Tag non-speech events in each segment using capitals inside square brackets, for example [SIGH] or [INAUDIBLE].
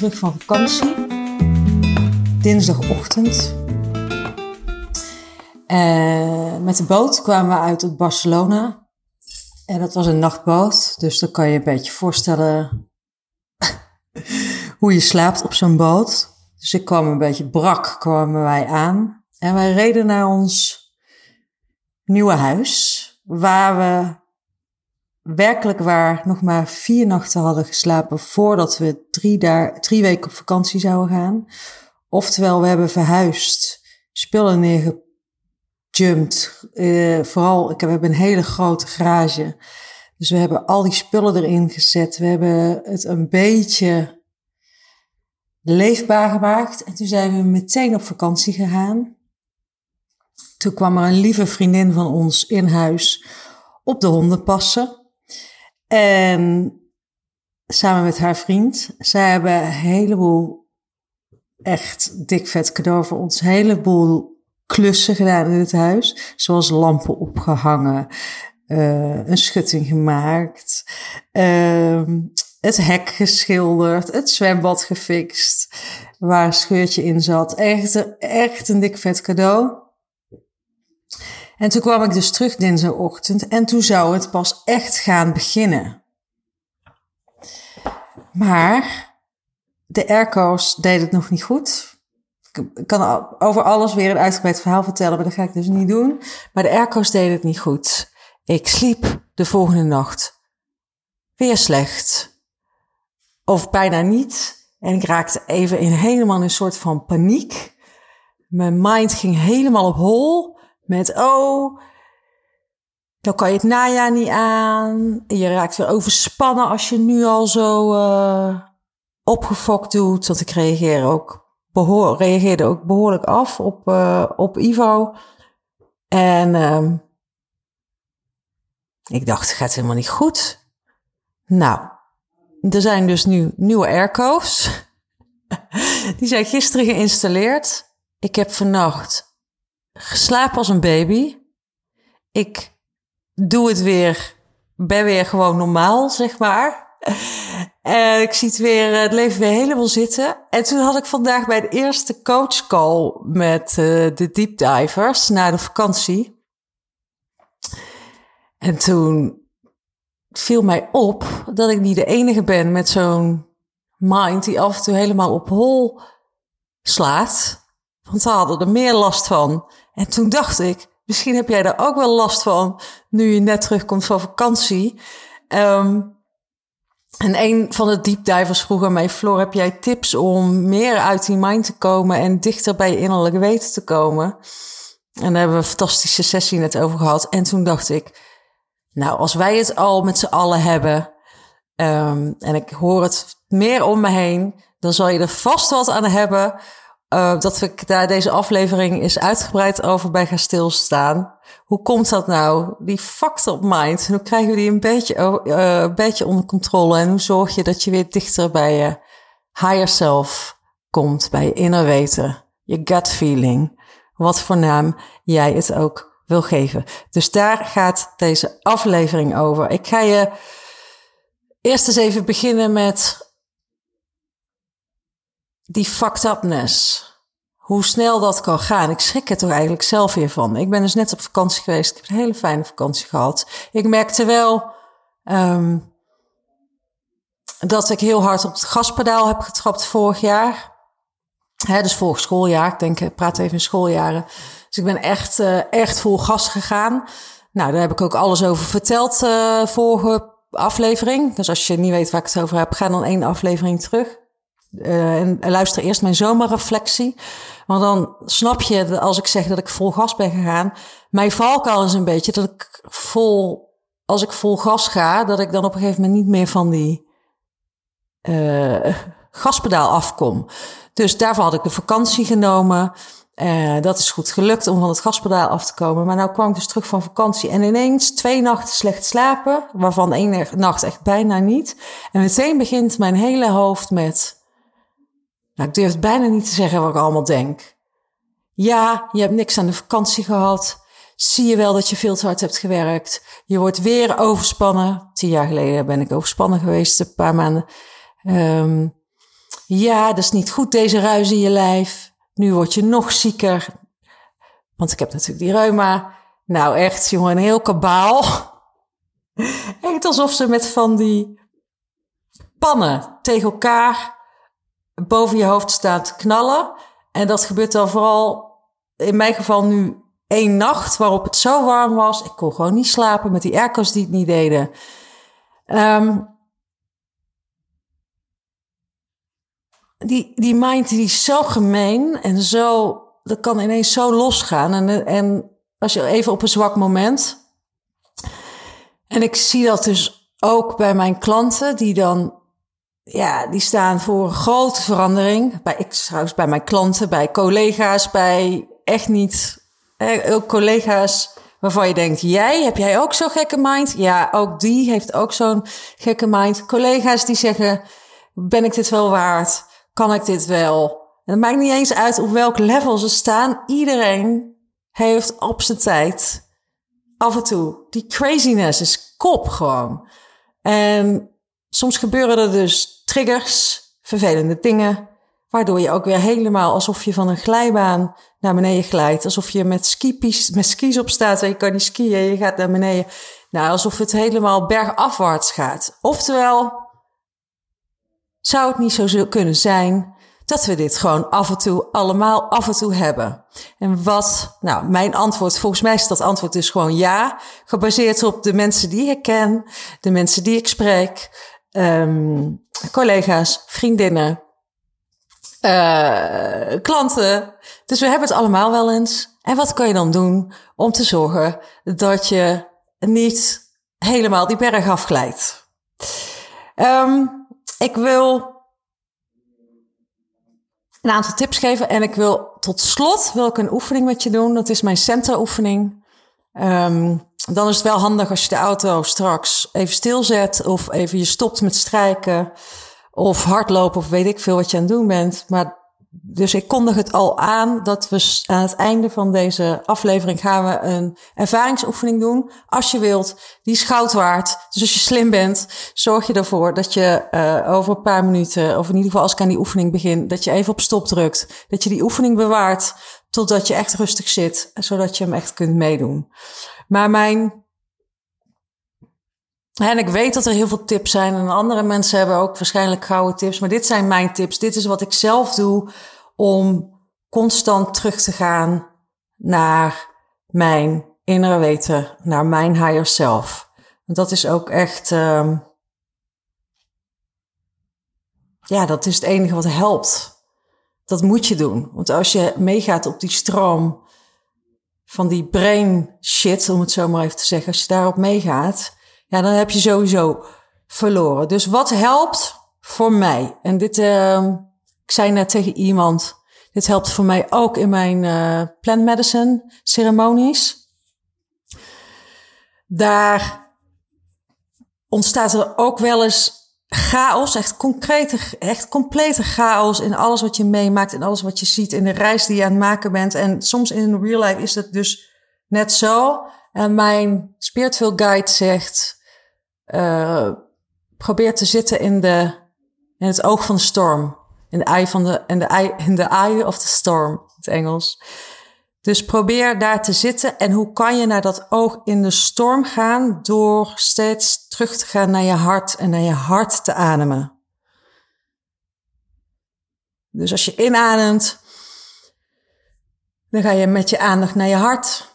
terug van vakantie. Dinsdagochtend. Uh, met de boot kwamen we uit op Barcelona. En dat was een nachtboot. Dus dan kan je een beetje voorstellen [LAUGHS] hoe je slaapt op zo'n boot. Dus ik kwam een beetje brak, kwamen wij aan. En wij reden naar ons nieuwe huis. Waar we werkelijk waar nog maar vier nachten hadden geslapen voordat we drie, daar, drie weken op vakantie zouden gaan. Oftewel, we hebben verhuisd, spullen neergejumpt. Uh, vooral, ik heb, we hebben een hele grote garage. Dus we hebben al die spullen erin gezet. We hebben het een beetje leefbaar gemaakt. En toen zijn we meteen op vakantie gegaan. Toen kwam er een lieve vriendin van ons in huis op de honden passen. En samen met haar vriend. Zij hebben een heleboel echt dik vet cadeau voor ons. Een heleboel klussen gedaan in het huis. Zoals lampen opgehangen. Uh, een schutting gemaakt. Uh, het hek geschilderd. Het zwembad gefixt. Waar een scheurtje in zat. Echt, echt een dik vet cadeau. En toen kwam ik dus terug dinsdagochtend en toen zou het pas echt gaan beginnen. Maar de airco's deden het nog niet goed. Ik kan over alles weer een uitgebreid verhaal vertellen, maar dat ga ik dus niet doen. Maar de airco's deden het niet goed. Ik sliep de volgende nacht weer slecht. Of bijna niet. En ik raakte even in helemaal een soort van paniek. Mijn mind ging helemaal op hol. Met, oh, dan kan je het najaar niet aan. Je raakt weer overspannen als je nu al zo uh, opgefokt doet. Want ik reageer ook behoor, reageerde ook behoorlijk af op, uh, op Ivo. En uh, ik dacht, het gaat helemaal niet goed. Nou, er zijn dus nu nieuwe airco's. [LAUGHS] Die zijn gisteren geïnstalleerd. Ik heb vannacht geslapen als een baby. Ik doe het weer, ben weer gewoon normaal, zeg maar. [LAUGHS] En ik zie het weer, het leven weer helemaal zitten. En toen had ik vandaag bij de eerste coachcall met uh, de deep divers na de vakantie. En toen viel mij op dat ik niet de enige ben met zo'n mind die af en toe helemaal op hol slaat. Want ze hadden er meer last van. En toen dacht ik, misschien heb jij daar ook wel last van nu je net terugkomt van vakantie. Um, en een van de deepdivers vroeg aan mij, Floor, heb jij tips om meer uit die mind te komen en dichter bij je innerlijke weten te komen? En daar hebben we een fantastische sessie net over gehad. En toen dacht ik, nou, als wij het al met z'n allen hebben, um, en ik hoor het meer om me heen, dan zal je er vast wat aan hebben uh, dat ik daar deze aflevering is uitgebreid over bij gaan stilstaan. Hoe komt dat nou? Die factor op mind. Hoe krijgen we die een beetje, uh, een beetje onder controle? En hoe zorg je dat je weer dichter bij je higher self komt, bij je inner weten, je gut feeling, wat voor naam jij het ook wil geven. Dus daar gaat deze aflevering over. Ik ga je eerst eens even beginnen met die fucked upness. Hoe snel dat kan gaan. Ik schrik er toch eigenlijk zelf weer van. Ik ben dus net op vakantie geweest. Ik heb een hele fijne vakantie gehad. Ik merkte wel um, dat ik heel hard op het gaspedaal heb getrapt vorig jaar. Dus vorig schooljaar. Ik denk, ik praat even in schooljaren. Dus ik ben echt, uh, echt vol gas gegaan. Nou, daar heb ik ook alles over verteld uh, vorige aflevering. Dus als je niet weet waar ik het over heb, ga dan één aflevering terug. Uh, en luister eerst mijn zomerreflectie. Want dan snap je, als ik zeg dat ik vol gas ben gegaan. Mijn valkuil is een beetje dat ik vol, als ik vol gas ga, dat ik dan op een gegeven moment niet meer van die uh, gaspedaal afkom. Dus daarvoor had ik de vakantie genomen. Uh, dat is goed gelukt om van het gaspedaal af te komen. Maar nou kwam ik dus terug van vakantie en ineens twee nachten slecht slapen, waarvan één nacht echt bijna niet. En meteen begint mijn hele hoofd met nou, ik durf bijna niet te zeggen wat ik allemaal denk. Ja, je hebt niks aan de vakantie gehad. Zie je wel dat je veel te hard hebt gewerkt. Je wordt weer overspannen. Tien jaar geleden ben ik overspannen geweest, een paar maanden. Um, Ja, dat is niet goed, deze ruis in je lijf. Nu word je nog zieker. Want ik heb natuurlijk die reuma. Nou, echt, jongen, een heel kabaal. [LAUGHS] Echt alsof ze met van die pannen tegen elkaar boven je hoofd staan te knallen. En dat gebeurt dan vooral in mijn geval nu één nacht waarop het zo warm was. Ik kon gewoon niet slapen met die airco's die het niet deden. Um, die, die mind die is zo gemeen en zo, dat kan ineens zo losgaan. En, en als je even op een zwak moment. En ik zie dat dus ook bij mijn klanten, die dan, ja, die staan voor een grote verandering. Bij, ik trouwens bij mijn klanten, bij collega's, bij echt niet, ook collega's waarvan je denkt, jij, heb jij ook zo'n gekke mind? Ja, ook die heeft ook zo'n gekke mind. Collega's die zeggen, ben ik dit wel waard? Kan ik dit wel? En het maakt niet eens uit op welk level ze staan. Iedereen heeft op zijn tijd af en toe die craziness is kop gewoon. En soms gebeuren er dus triggers, vervelende dingen, waardoor je ook weer helemaal alsof je van een glijbaan naar beneden glijdt. Alsof je met, met skis op staat en je kan niet skiën, je gaat naar beneden. Nou, alsof het helemaal bergafwaarts gaat. Oftewel, zou het niet zo kunnen zijn dat we dit gewoon af en toe allemaal af en toe hebben? En wat, nou, mijn antwoord, volgens mij is dat antwoord dus gewoon ja, gebaseerd op de mensen die ik ken, de mensen die ik spreek, um, collega's, vriendinnen, uh, klanten. Dus we hebben het allemaal wel eens. En wat kan je dan doen om te zorgen dat je niet helemaal die berg afglijdt? Um, ik wil een aantal tips geven en ik wil tot slot wil ik een oefening met je doen. Dat is mijn centeroefening. Um, dan is het wel handig als je de auto straks even stilzet of even je stopt met strijken of hardlopen of weet ik veel wat je aan het doen bent. Maar dus ik kondig het al aan dat we aan het einde van deze aflevering gaan we een ervaringsoefening doen. Als je wilt, die is goud waard. Dus als je slim bent, zorg je ervoor dat je uh, over een paar minuten, of in ieder geval als ik aan die oefening begin, dat je even op stop drukt. Dat je die oefening bewaart totdat je echt rustig zit, zodat je hem echt kunt meedoen. Maar mijn en ik weet dat er heel veel tips zijn en andere mensen hebben ook waarschijnlijk gouden tips. Maar dit zijn mijn tips. Dit is wat ik zelf doe om constant terug te gaan naar mijn innere weten, naar mijn higher self. Dat is ook echt, uh, ja, dat is het enige wat helpt. Dat moet je doen. Want als je meegaat op die stroom van die brain shit, om het zo maar even te zeggen, als je daarop meegaat, ja, dan heb je sowieso verloren. Dus wat helpt voor mij? En dit, uh, ik zei net tegen iemand, dit helpt voor mij ook in mijn uh, plant medicine ceremonies. Daar ontstaat er ook wel eens chaos, echt concrete, echt complete chaos in alles wat je meemaakt, in alles wat je ziet, in de reis die je aan het maken bent. En soms in real life is dat dus net zo. En mijn spiritual guide zegt, uh, probeer te zitten in, de, in het oog van de storm. In de eye van de, in de eye, in the eye of the storm, het Engels. Dus probeer daar te zitten. En hoe kan je naar dat oog in de storm gaan? Door steeds terug te gaan naar je hart en naar je hart te ademen. Dus als je inademt, dan ga je met je aandacht naar je hart.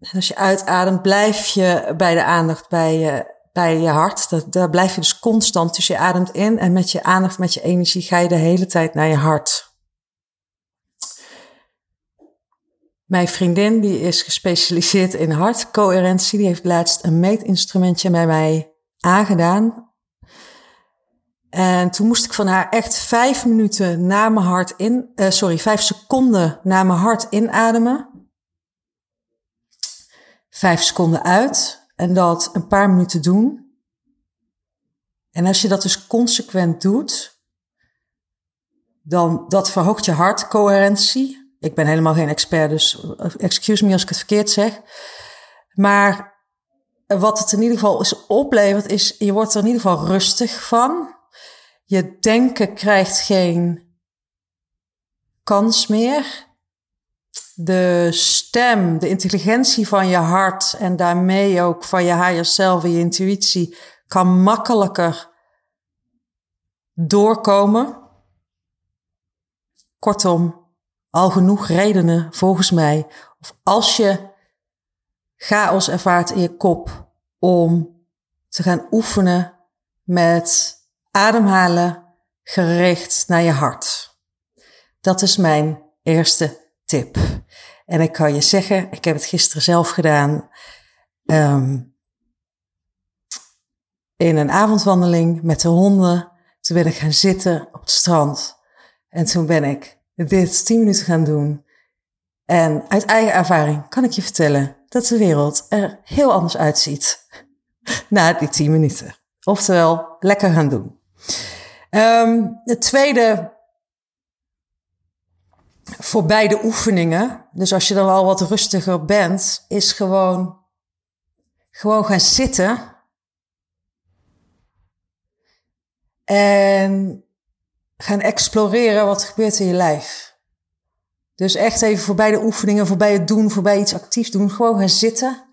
En als je uitademt, blijf je bij de aandacht bij je bij je hart. Dat, daar blijf je dus constant. Dus je ademt in en met je aandacht, met je energie ga je de hele tijd naar je hart. Mijn vriendin, die is gespecialiseerd in hartcoherentie, die heeft laatst een meetinstrumentje bij mij aangedaan. En toen moest ik van haar echt vijf minuten naar mijn hart in, uh, sorry, vijf seconden naar mijn hart inademen. Vijf seconden uit en dat een paar minuten doen. En als je dat dus consequent doet, dan dat verhoogt je hartcoherentie. Ik ben helemaal geen expert, dus excuse me als ik het verkeerd zeg. Maar wat het in ieder geval is oplevert, is je wordt er in ieder geval rustig van. Je denken krijgt geen kans meer. De stem, de intelligentie van je hart en daarmee ook van je higher self en je intuïtie kan makkelijker doorkomen. Kortom, al genoeg redenen volgens mij. Of als je chaos ervaart in je kop om te gaan oefenen met ademhalen gericht naar je hart. Dat is mijn eerste tip. En ik kan je zeggen, ik heb het gisteren zelf gedaan. Um, in een avondwandeling met de honden. Toen ben ik gaan zitten op het strand. En toen ben ik dit tien minuten gaan doen. En uit eigen ervaring kan ik je vertellen dat de wereld er heel anders uitziet [LAUGHS] na die tien minuten. Oftewel, lekker gaan doen. Um, het tweede voor beide oefeningen, dus als je dan al wat rustiger bent, is gewoon, gewoon gaan zitten En gaan exploreren wat er gebeurt in je lijf. Dus echt even voorbij de oefeningen, voorbij het doen, voorbij iets actiefs doen. Gewoon gaan zitten.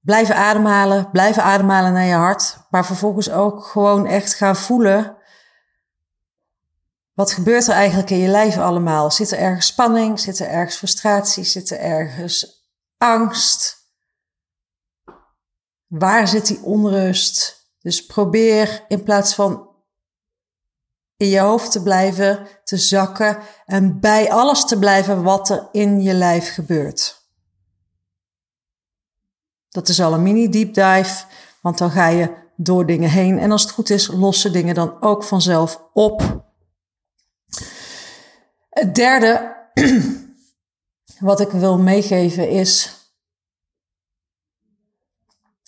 Blijven ademhalen, blijven ademhalen naar je hart. Maar vervolgens ook gewoon echt gaan voelen. Wat gebeurt er eigenlijk in je lijf allemaal? Zit er ergens spanning? Zit er ergens frustratie? Zit er ergens angst? Waar zit die onrust? Dus probeer in plaats van in je hoofd te blijven, te zakken en bij alles te blijven wat er in je lijf gebeurt. Dat is al een mini deep dive, want dan ga je door dingen heen en als het goed is, lossen dingen dan ook vanzelf op. Het derde [CLEARS THROAT] wat ik wil meegeven is,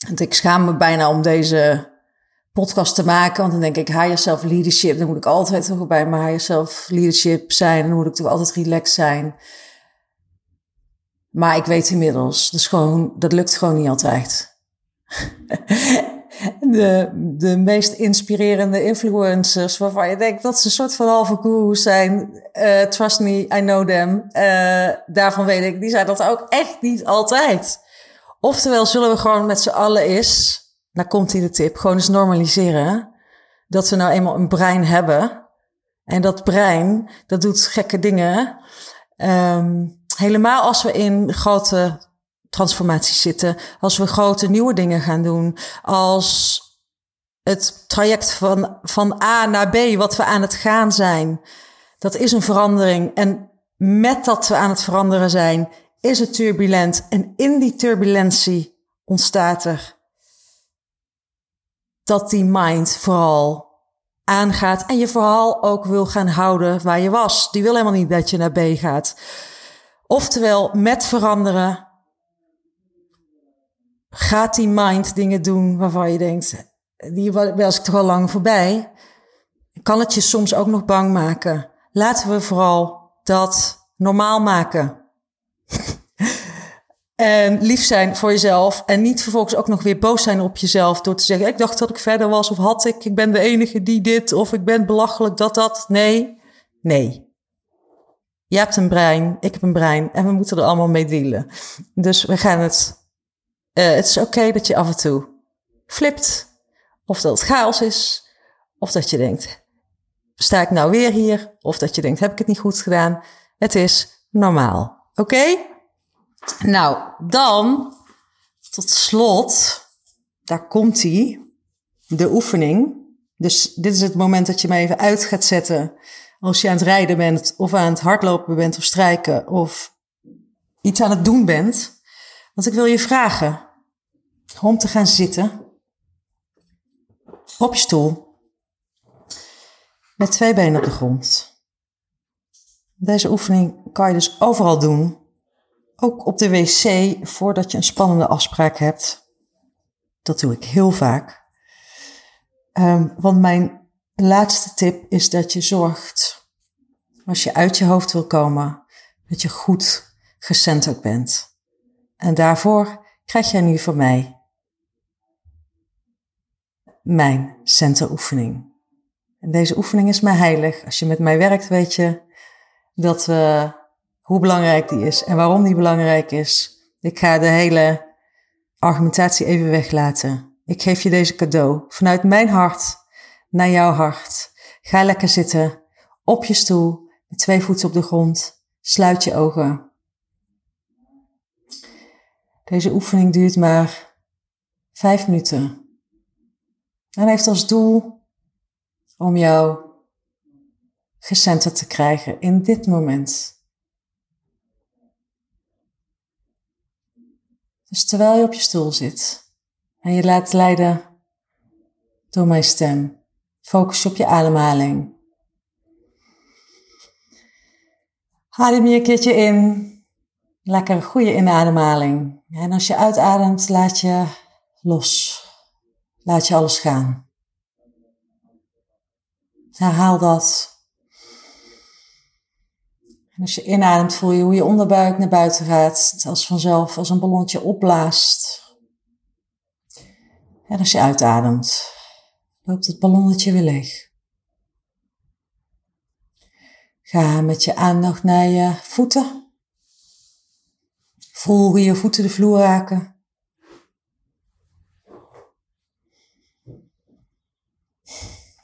want ik schaam me bijna om deze podcast te maken. Want dan denk ik, higher self leadership. Dan moet ik altijd toch bij mijn higher self leadership zijn. Dan moet ik toch altijd relaxed zijn. Maar ik weet inmiddels, dus gewoon, dat lukt gewoon niet altijd. [LAUGHS] de, de meest inspirerende influencers waarvan je denkt dat ze een soort van halve gurus zijn. Uh, trust me, I know them. Uh, daarvan weet ik, die zijn dat ook echt niet altijd. Oftewel zullen we gewoon met z'n allen eens daar komt hij de tip. Gewoon eens normaliseren. Dat we nou eenmaal een brein hebben. En dat brein, dat doet gekke dingen. Um, helemaal als we in grote transformaties zitten. Als we grote nieuwe dingen gaan doen. Als het traject van, van A naar B, wat we aan het gaan zijn. Dat is een verandering. En met dat we aan het veranderen zijn, is het turbulent. En in die turbulentie ontstaat er dat die mind vooral aangaat en je vooral ook wil gaan houden waar je was. Die wil helemaal niet dat je naar B gaat. Oftewel, met veranderen gaat die mind dingen doen waarvan je denkt, die was ik toch al lang voorbij. Kan het je soms ook nog bang maken? Laten we vooral dat normaal maken. En lief zijn voor jezelf. En niet vervolgens ook nog weer boos zijn op jezelf. Door te zeggen: Ik dacht dat ik verder was. Of had ik. Ik ben de enige die dit. Of ik ben belachelijk dat dat. Nee. Nee. Je hebt een brein. Ik heb een brein. En we moeten er allemaal mee dealen. Dus we gaan het. Uh, het is oké dat je af en toe flipt. Of dat het chaos is. Of dat je denkt: Sta ik nou weer hier? Of dat je denkt: Heb ik het niet goed gedaan? Het is normaal. Oké? Nou, dan tot slot, daar komt hij, de oefening. Dus dit is het moment dat je me even uit gaat zetten als je aan het rijden bent of aan het hardlopen bent of strijken of iets aan het doen bent. Want ik wil je vragen om te gaan zitten op je stoel met twee benen op de grond. Deze oefening kan je dus overal doen. Ook op de wc voordat je een spannende afspraak hebt. Dat doe ik heel vaak. Um, want mijn laatste tip is dat je zorgt, als je uit je hoofd wil komen, dat je goed gecenterd bent. En daarvoor krijg jij nu van mij mijn centeroefening. En deze oefening is mij heilig. Als je met mij werkt, weet je dat, uh, hoe belangrijk die is en waarom die belangrijk is. Ik ga de hele argumentatie even weglaten. Ik geef je deze cadeau vanuit mijn hart naar jouw hart. Ga lekker zitten op je stoel met twee voeten op de grond. Sluit je ogen. Deze oefening duurt maar vijf minuten. En heeft als doel om jou gecenterd te krijgen in dit moment. Dus terwijl je op je stoel zit en je laat leiden door mijn stem, focus je op je ademhaling. Adem je een keertje in. Lekker goede inademhaling. En als je uitademt, laat je los. Laat je alles gaan. Herhaal dat. Als je inademt, voel je hoe je onderbuik naar buiten gaat. Als vanzelf, als een ballonnetje opblaast. En als je uitademt, loopt het ballonnetje weer leeg. Ga met je aandacht naar je voeten. Voel hoe je voeten de vloer raken.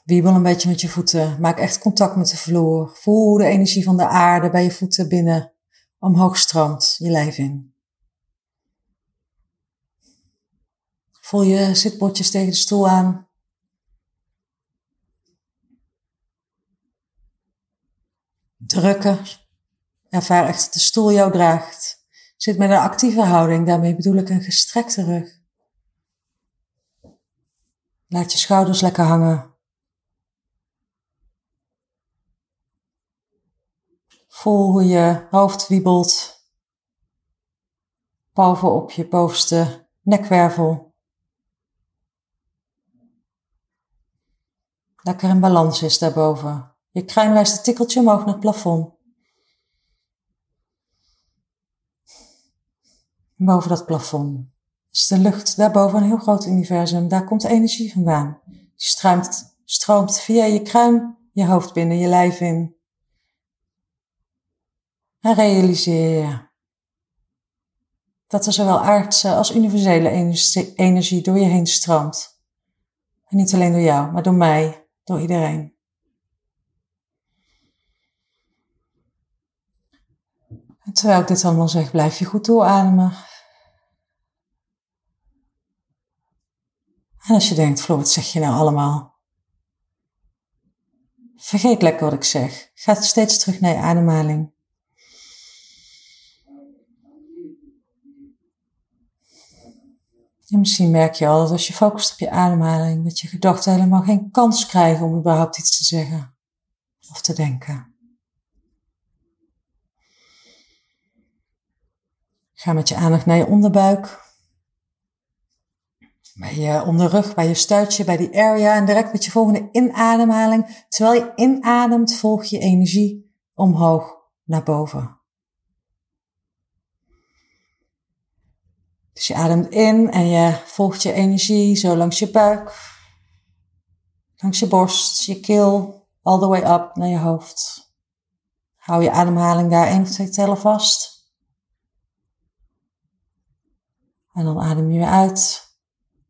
Wiebel een beetje met je voeten. Maak echt contact met de vloer. Voel hoe de energie van de aarde bij je voeten binnen omhoog stroomt je lijf in. Voel je zitbordjes tegen de stoel aan. Drukken. Ervaar echt dat de stoel jou draagt. Zit met een actieve houding, daarmee bedoel ik een gestrekte rug. Laat je schouders lekker hangen. Voel hoe je hoofd wiebelt bovenop je bovenste nekwervel. Lekker in balans is daarboven. Je kruin wijst een tikkeltje omhoog naar het plafond. Boven dat plafond is de lucht daarboven een heel groot universum. Daar komt energie vandaan. Die stroomt via je kruin je hoofd binnen, je lijf in. En realiseer dat er zowel aardse als universele energie door je heen stroomt. En niet alleen door jou, maar door mij, door iedereen. En terwijl ik dit allemaal zeg, blijf je goed doorademen. En als je denkt, Flo, wat zeg je nou allemaal? Vergeet lekker wat ik zeg. Ga steeds terug naar je ademhaling. En misschien merk je al dat als je focust op je ademhaling, dat je gedachten helemaal geen kans krijgen om überhaupt iets te zeggen of te denken. Ga met je aandacht naar je onderbuik. Bij je onderrug, bij je stuitje, bij die area. En direct met je volgende inademhaling. Terwijl je inademt, volg je energie omhoog naar boven. Dus je ademt in en je volgt je energie zo langs je buik, langs je borst, je keel, all the way up naar je hoofd. Hou je ademhaling daar één of tellen vast. En dan adem je weer uit.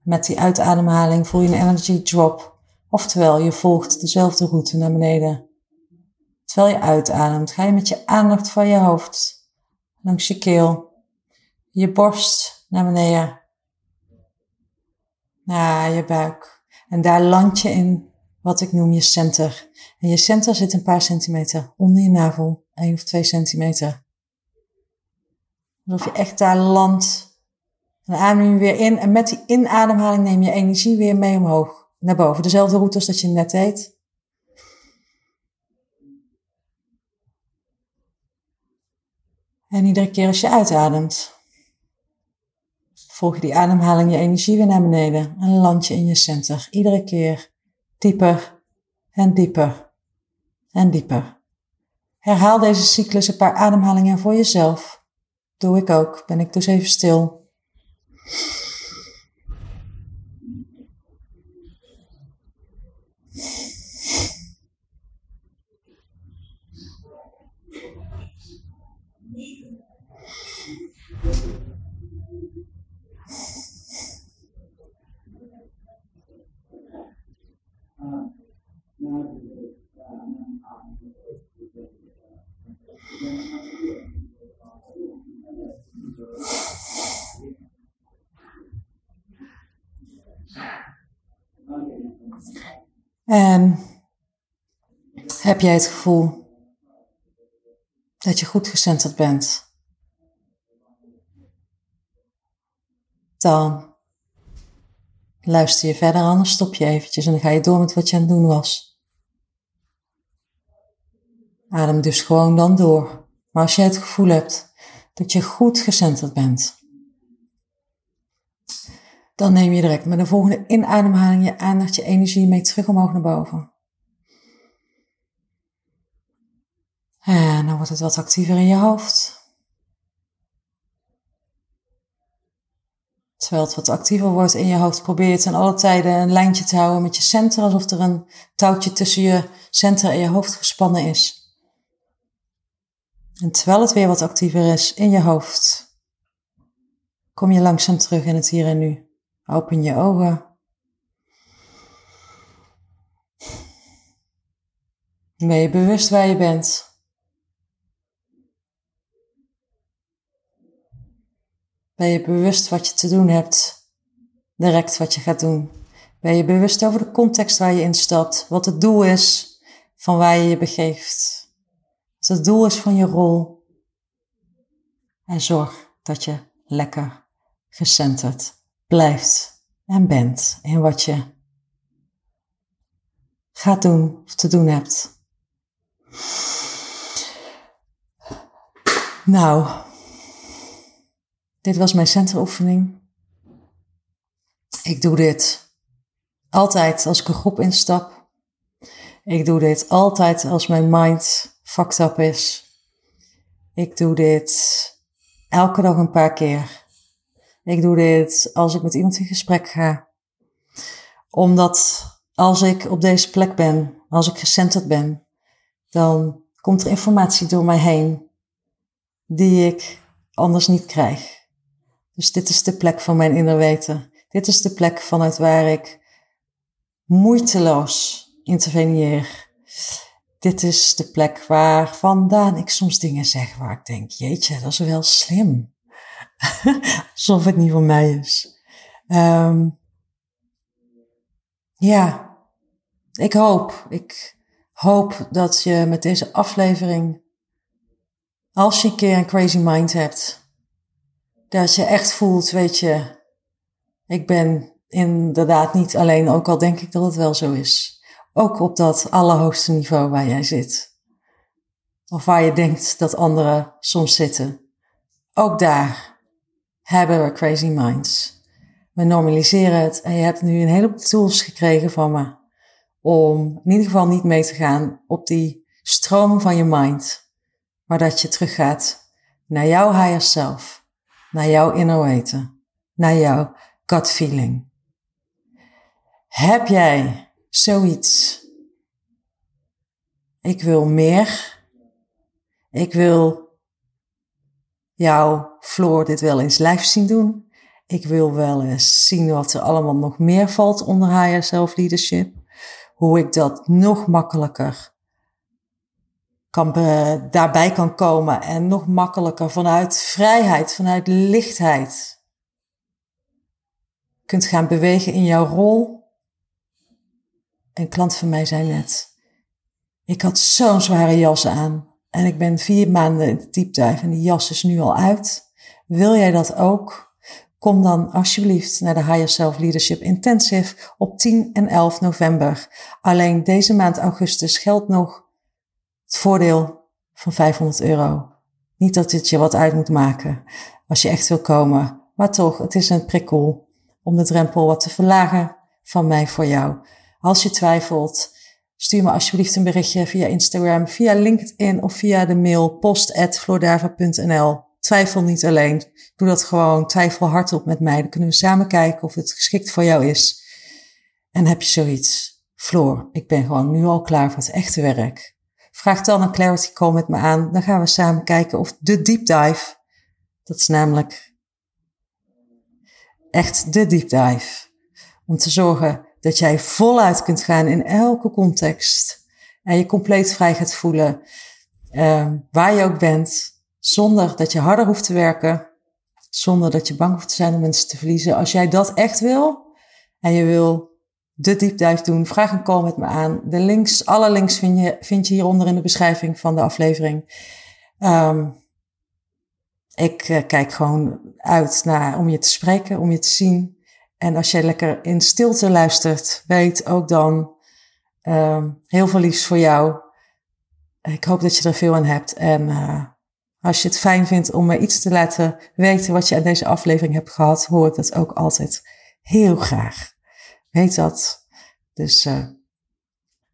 Met die uitademhaling voel je een energy drop. Oftewel, je volgt dezelfde route naar beneden. Terwijl je uitademt, ga je met je aandacht van je hoofd langs je keel, je borst, naar beneden. Naar je buik. En daar land je in wat ik noem je center. En je center zit een paar centimeter onder je navel. 1 of 2 centimeter. Alsof je echt daar landt. Dan adem je weer in. En met die inademhaling neem je energie weer mee omhoog. Naar boven. Dezelfde route als dat je net deed. En iedere keer als je uitademt, volg die ademhaling je energie weer naar beneden en land je in je center. Iedere keer dieper en dieper en dieper. Herhaal deze cyclus een paar ademhalingen voor jezelf. Doe ik ook. Ben ik dus even stil. En heb jij het gevoel dat je goed gecentreerd bent? Dan luister je verder, anders stop je eventjes en dan ga je door met wat je aan het doen was. Adem dus gewoon dan door. Maar als je het gevoel hebt dat je goed gecenterd bent, dan neem je direct met de volgende inademhaling je aandacht, je energie mee terug omhoog naar boven. En dan wordt het wat actiever in je hoofd. Terwijl het wat actiever wordt in je hoofd, probeer je ten alle tijden een lijntje te houden met je center, alsof er een touwtje tussen je center en je hoofd gespannen is. En terwijl het weer wat actiever is in je hoofd, kom je langzaam terug in het hier en nu. Open je ogen. Ben je bewust waar je bent? Ben je bewust wat je te doen hebt? Direct wat je gaat doen. Ben je bewust over de context waar je instapt? Wat het doel is van waar je je begeeft? Wat het doel is van je rol? En zorg dat je lekker gecenterd blijft en bent in wat je gaat doen of te doen hebt. Nou, dit was mijn centeroefening. Ik doe dit altijd als ik een groep instap. Ik doe dit altijd als mijn mind fucked up is. Ik doe dit elke dag een paar keer. Ik doe dit als ik met iemand in gesprek ga. Omdat als ik op deze plek ben, als ik gecenterd ben, dan komt er informatie door mij heen die ik anders niet krijg. Dus dit is de plek van mijn inner weten. Dit is de plek vanuit waar ik moeiteloos interveneer. Dit is de plek waar vandaan ik soms dingen zeg waar ik denk, jeetje, dat is wel slim. [LAUGHS] Alsof het niet van mij is. Um, ja, ik hoop, ik hoop dat je met deze aflevering, als je een keer een crazy mind hebt, dat je echt voelt, weet je, ik ben inderdaad niet alleen, ook al denk ik dat het wel zo is. Ook op dat allerhoogste niveau waar jij zit. Of waar je denkt dat anderen soms zitten. Ook daar hebben we crazy minds. We normaliseren het en je hebt nu een heleboel tools gekregen van me om in ieder geval niet mee te gaan op die stroom van je mind, maar dat je teruggaat naar jouw higher self, naar jouw inner weten, naar jouw gut feeling. Heb jij zoiets? Ik wil meer. Ik wil jouw Floor dit wel eens live zien doen. Ik wil wel eens zien wat er allemaal nog meer valt onder higher self leadership. Hoe ik dat nog makkelijker kan daarbij kan komen en nog makkelijker vanuit vrijheid, vanuit lichtheid kunt gaan bewegen in jouw rol. Een klant van mij zei net, ik had zo'n zware jas aan en ik ben vier maanden in de dive en die jas is nu al uit. Wil jij dat ook? Kom dan alsjeblieft naar de Higher Self Leadership Intensive op 10 en 11 november. Alleen deze maand augustus geldt nog het voordeel van 500 euro. Niet dat dit je wat uit moet maken als je echt wil komen, maar toch, het is een prikkel om de drempel wat te verlagen van mij voor jou. Als je twijfelt, stuur me alsjeblieft een berichtje via Instagram, via LinkedIn of via de mail post.flordava.nl. Twijfel niet alleen. Doe dat gewoon. Twijfel hardop met mij. Dan kunnen we samen kijken of het geschikt voor jou is. En heb je zoiets? Floor, ik ben gewoon nu al klaar voor het echte werk. Vraag dan een clarity call met me aan. Dan gaan we samen kijken of de deep dive, dat is namelijk echt de deep dive, om te zorgen dat jij voluit kunt gaan in elke context en je compleet vrij gaat voelen, uh, waar je ook bent, zonder dat je harder hoeft te werken, zonder dat je bang hoeft te zijn om mensen te verliezen. Als jij dat echt wil en je wil de deep dive doen, vraag een call met me aan. De links, alle links vind je, je hieronder in de beschrijving van de aflevering. Um, ik uh, kijk gewoon uit naar om je te spreken, om je te zien. En als jij lekker in stilte luistert, weet ook dan um, heel veel liefs voor jou. Ik hoop dat je er veel aan hebt. En uh, als je het fijn vindt om me iets te laten weten wat je aan deze aflevering hebt gehad, hoor ik dat ook altijd heel graag. Weet dat. Dus, uh,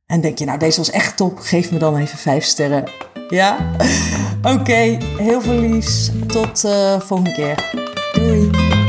en denk je, nou, deze was echt top. Geef me dan even vijf sterren. Ja? [LAUGHS] Oké, heel veel liefs. Tot uh, volgende keer. Doei.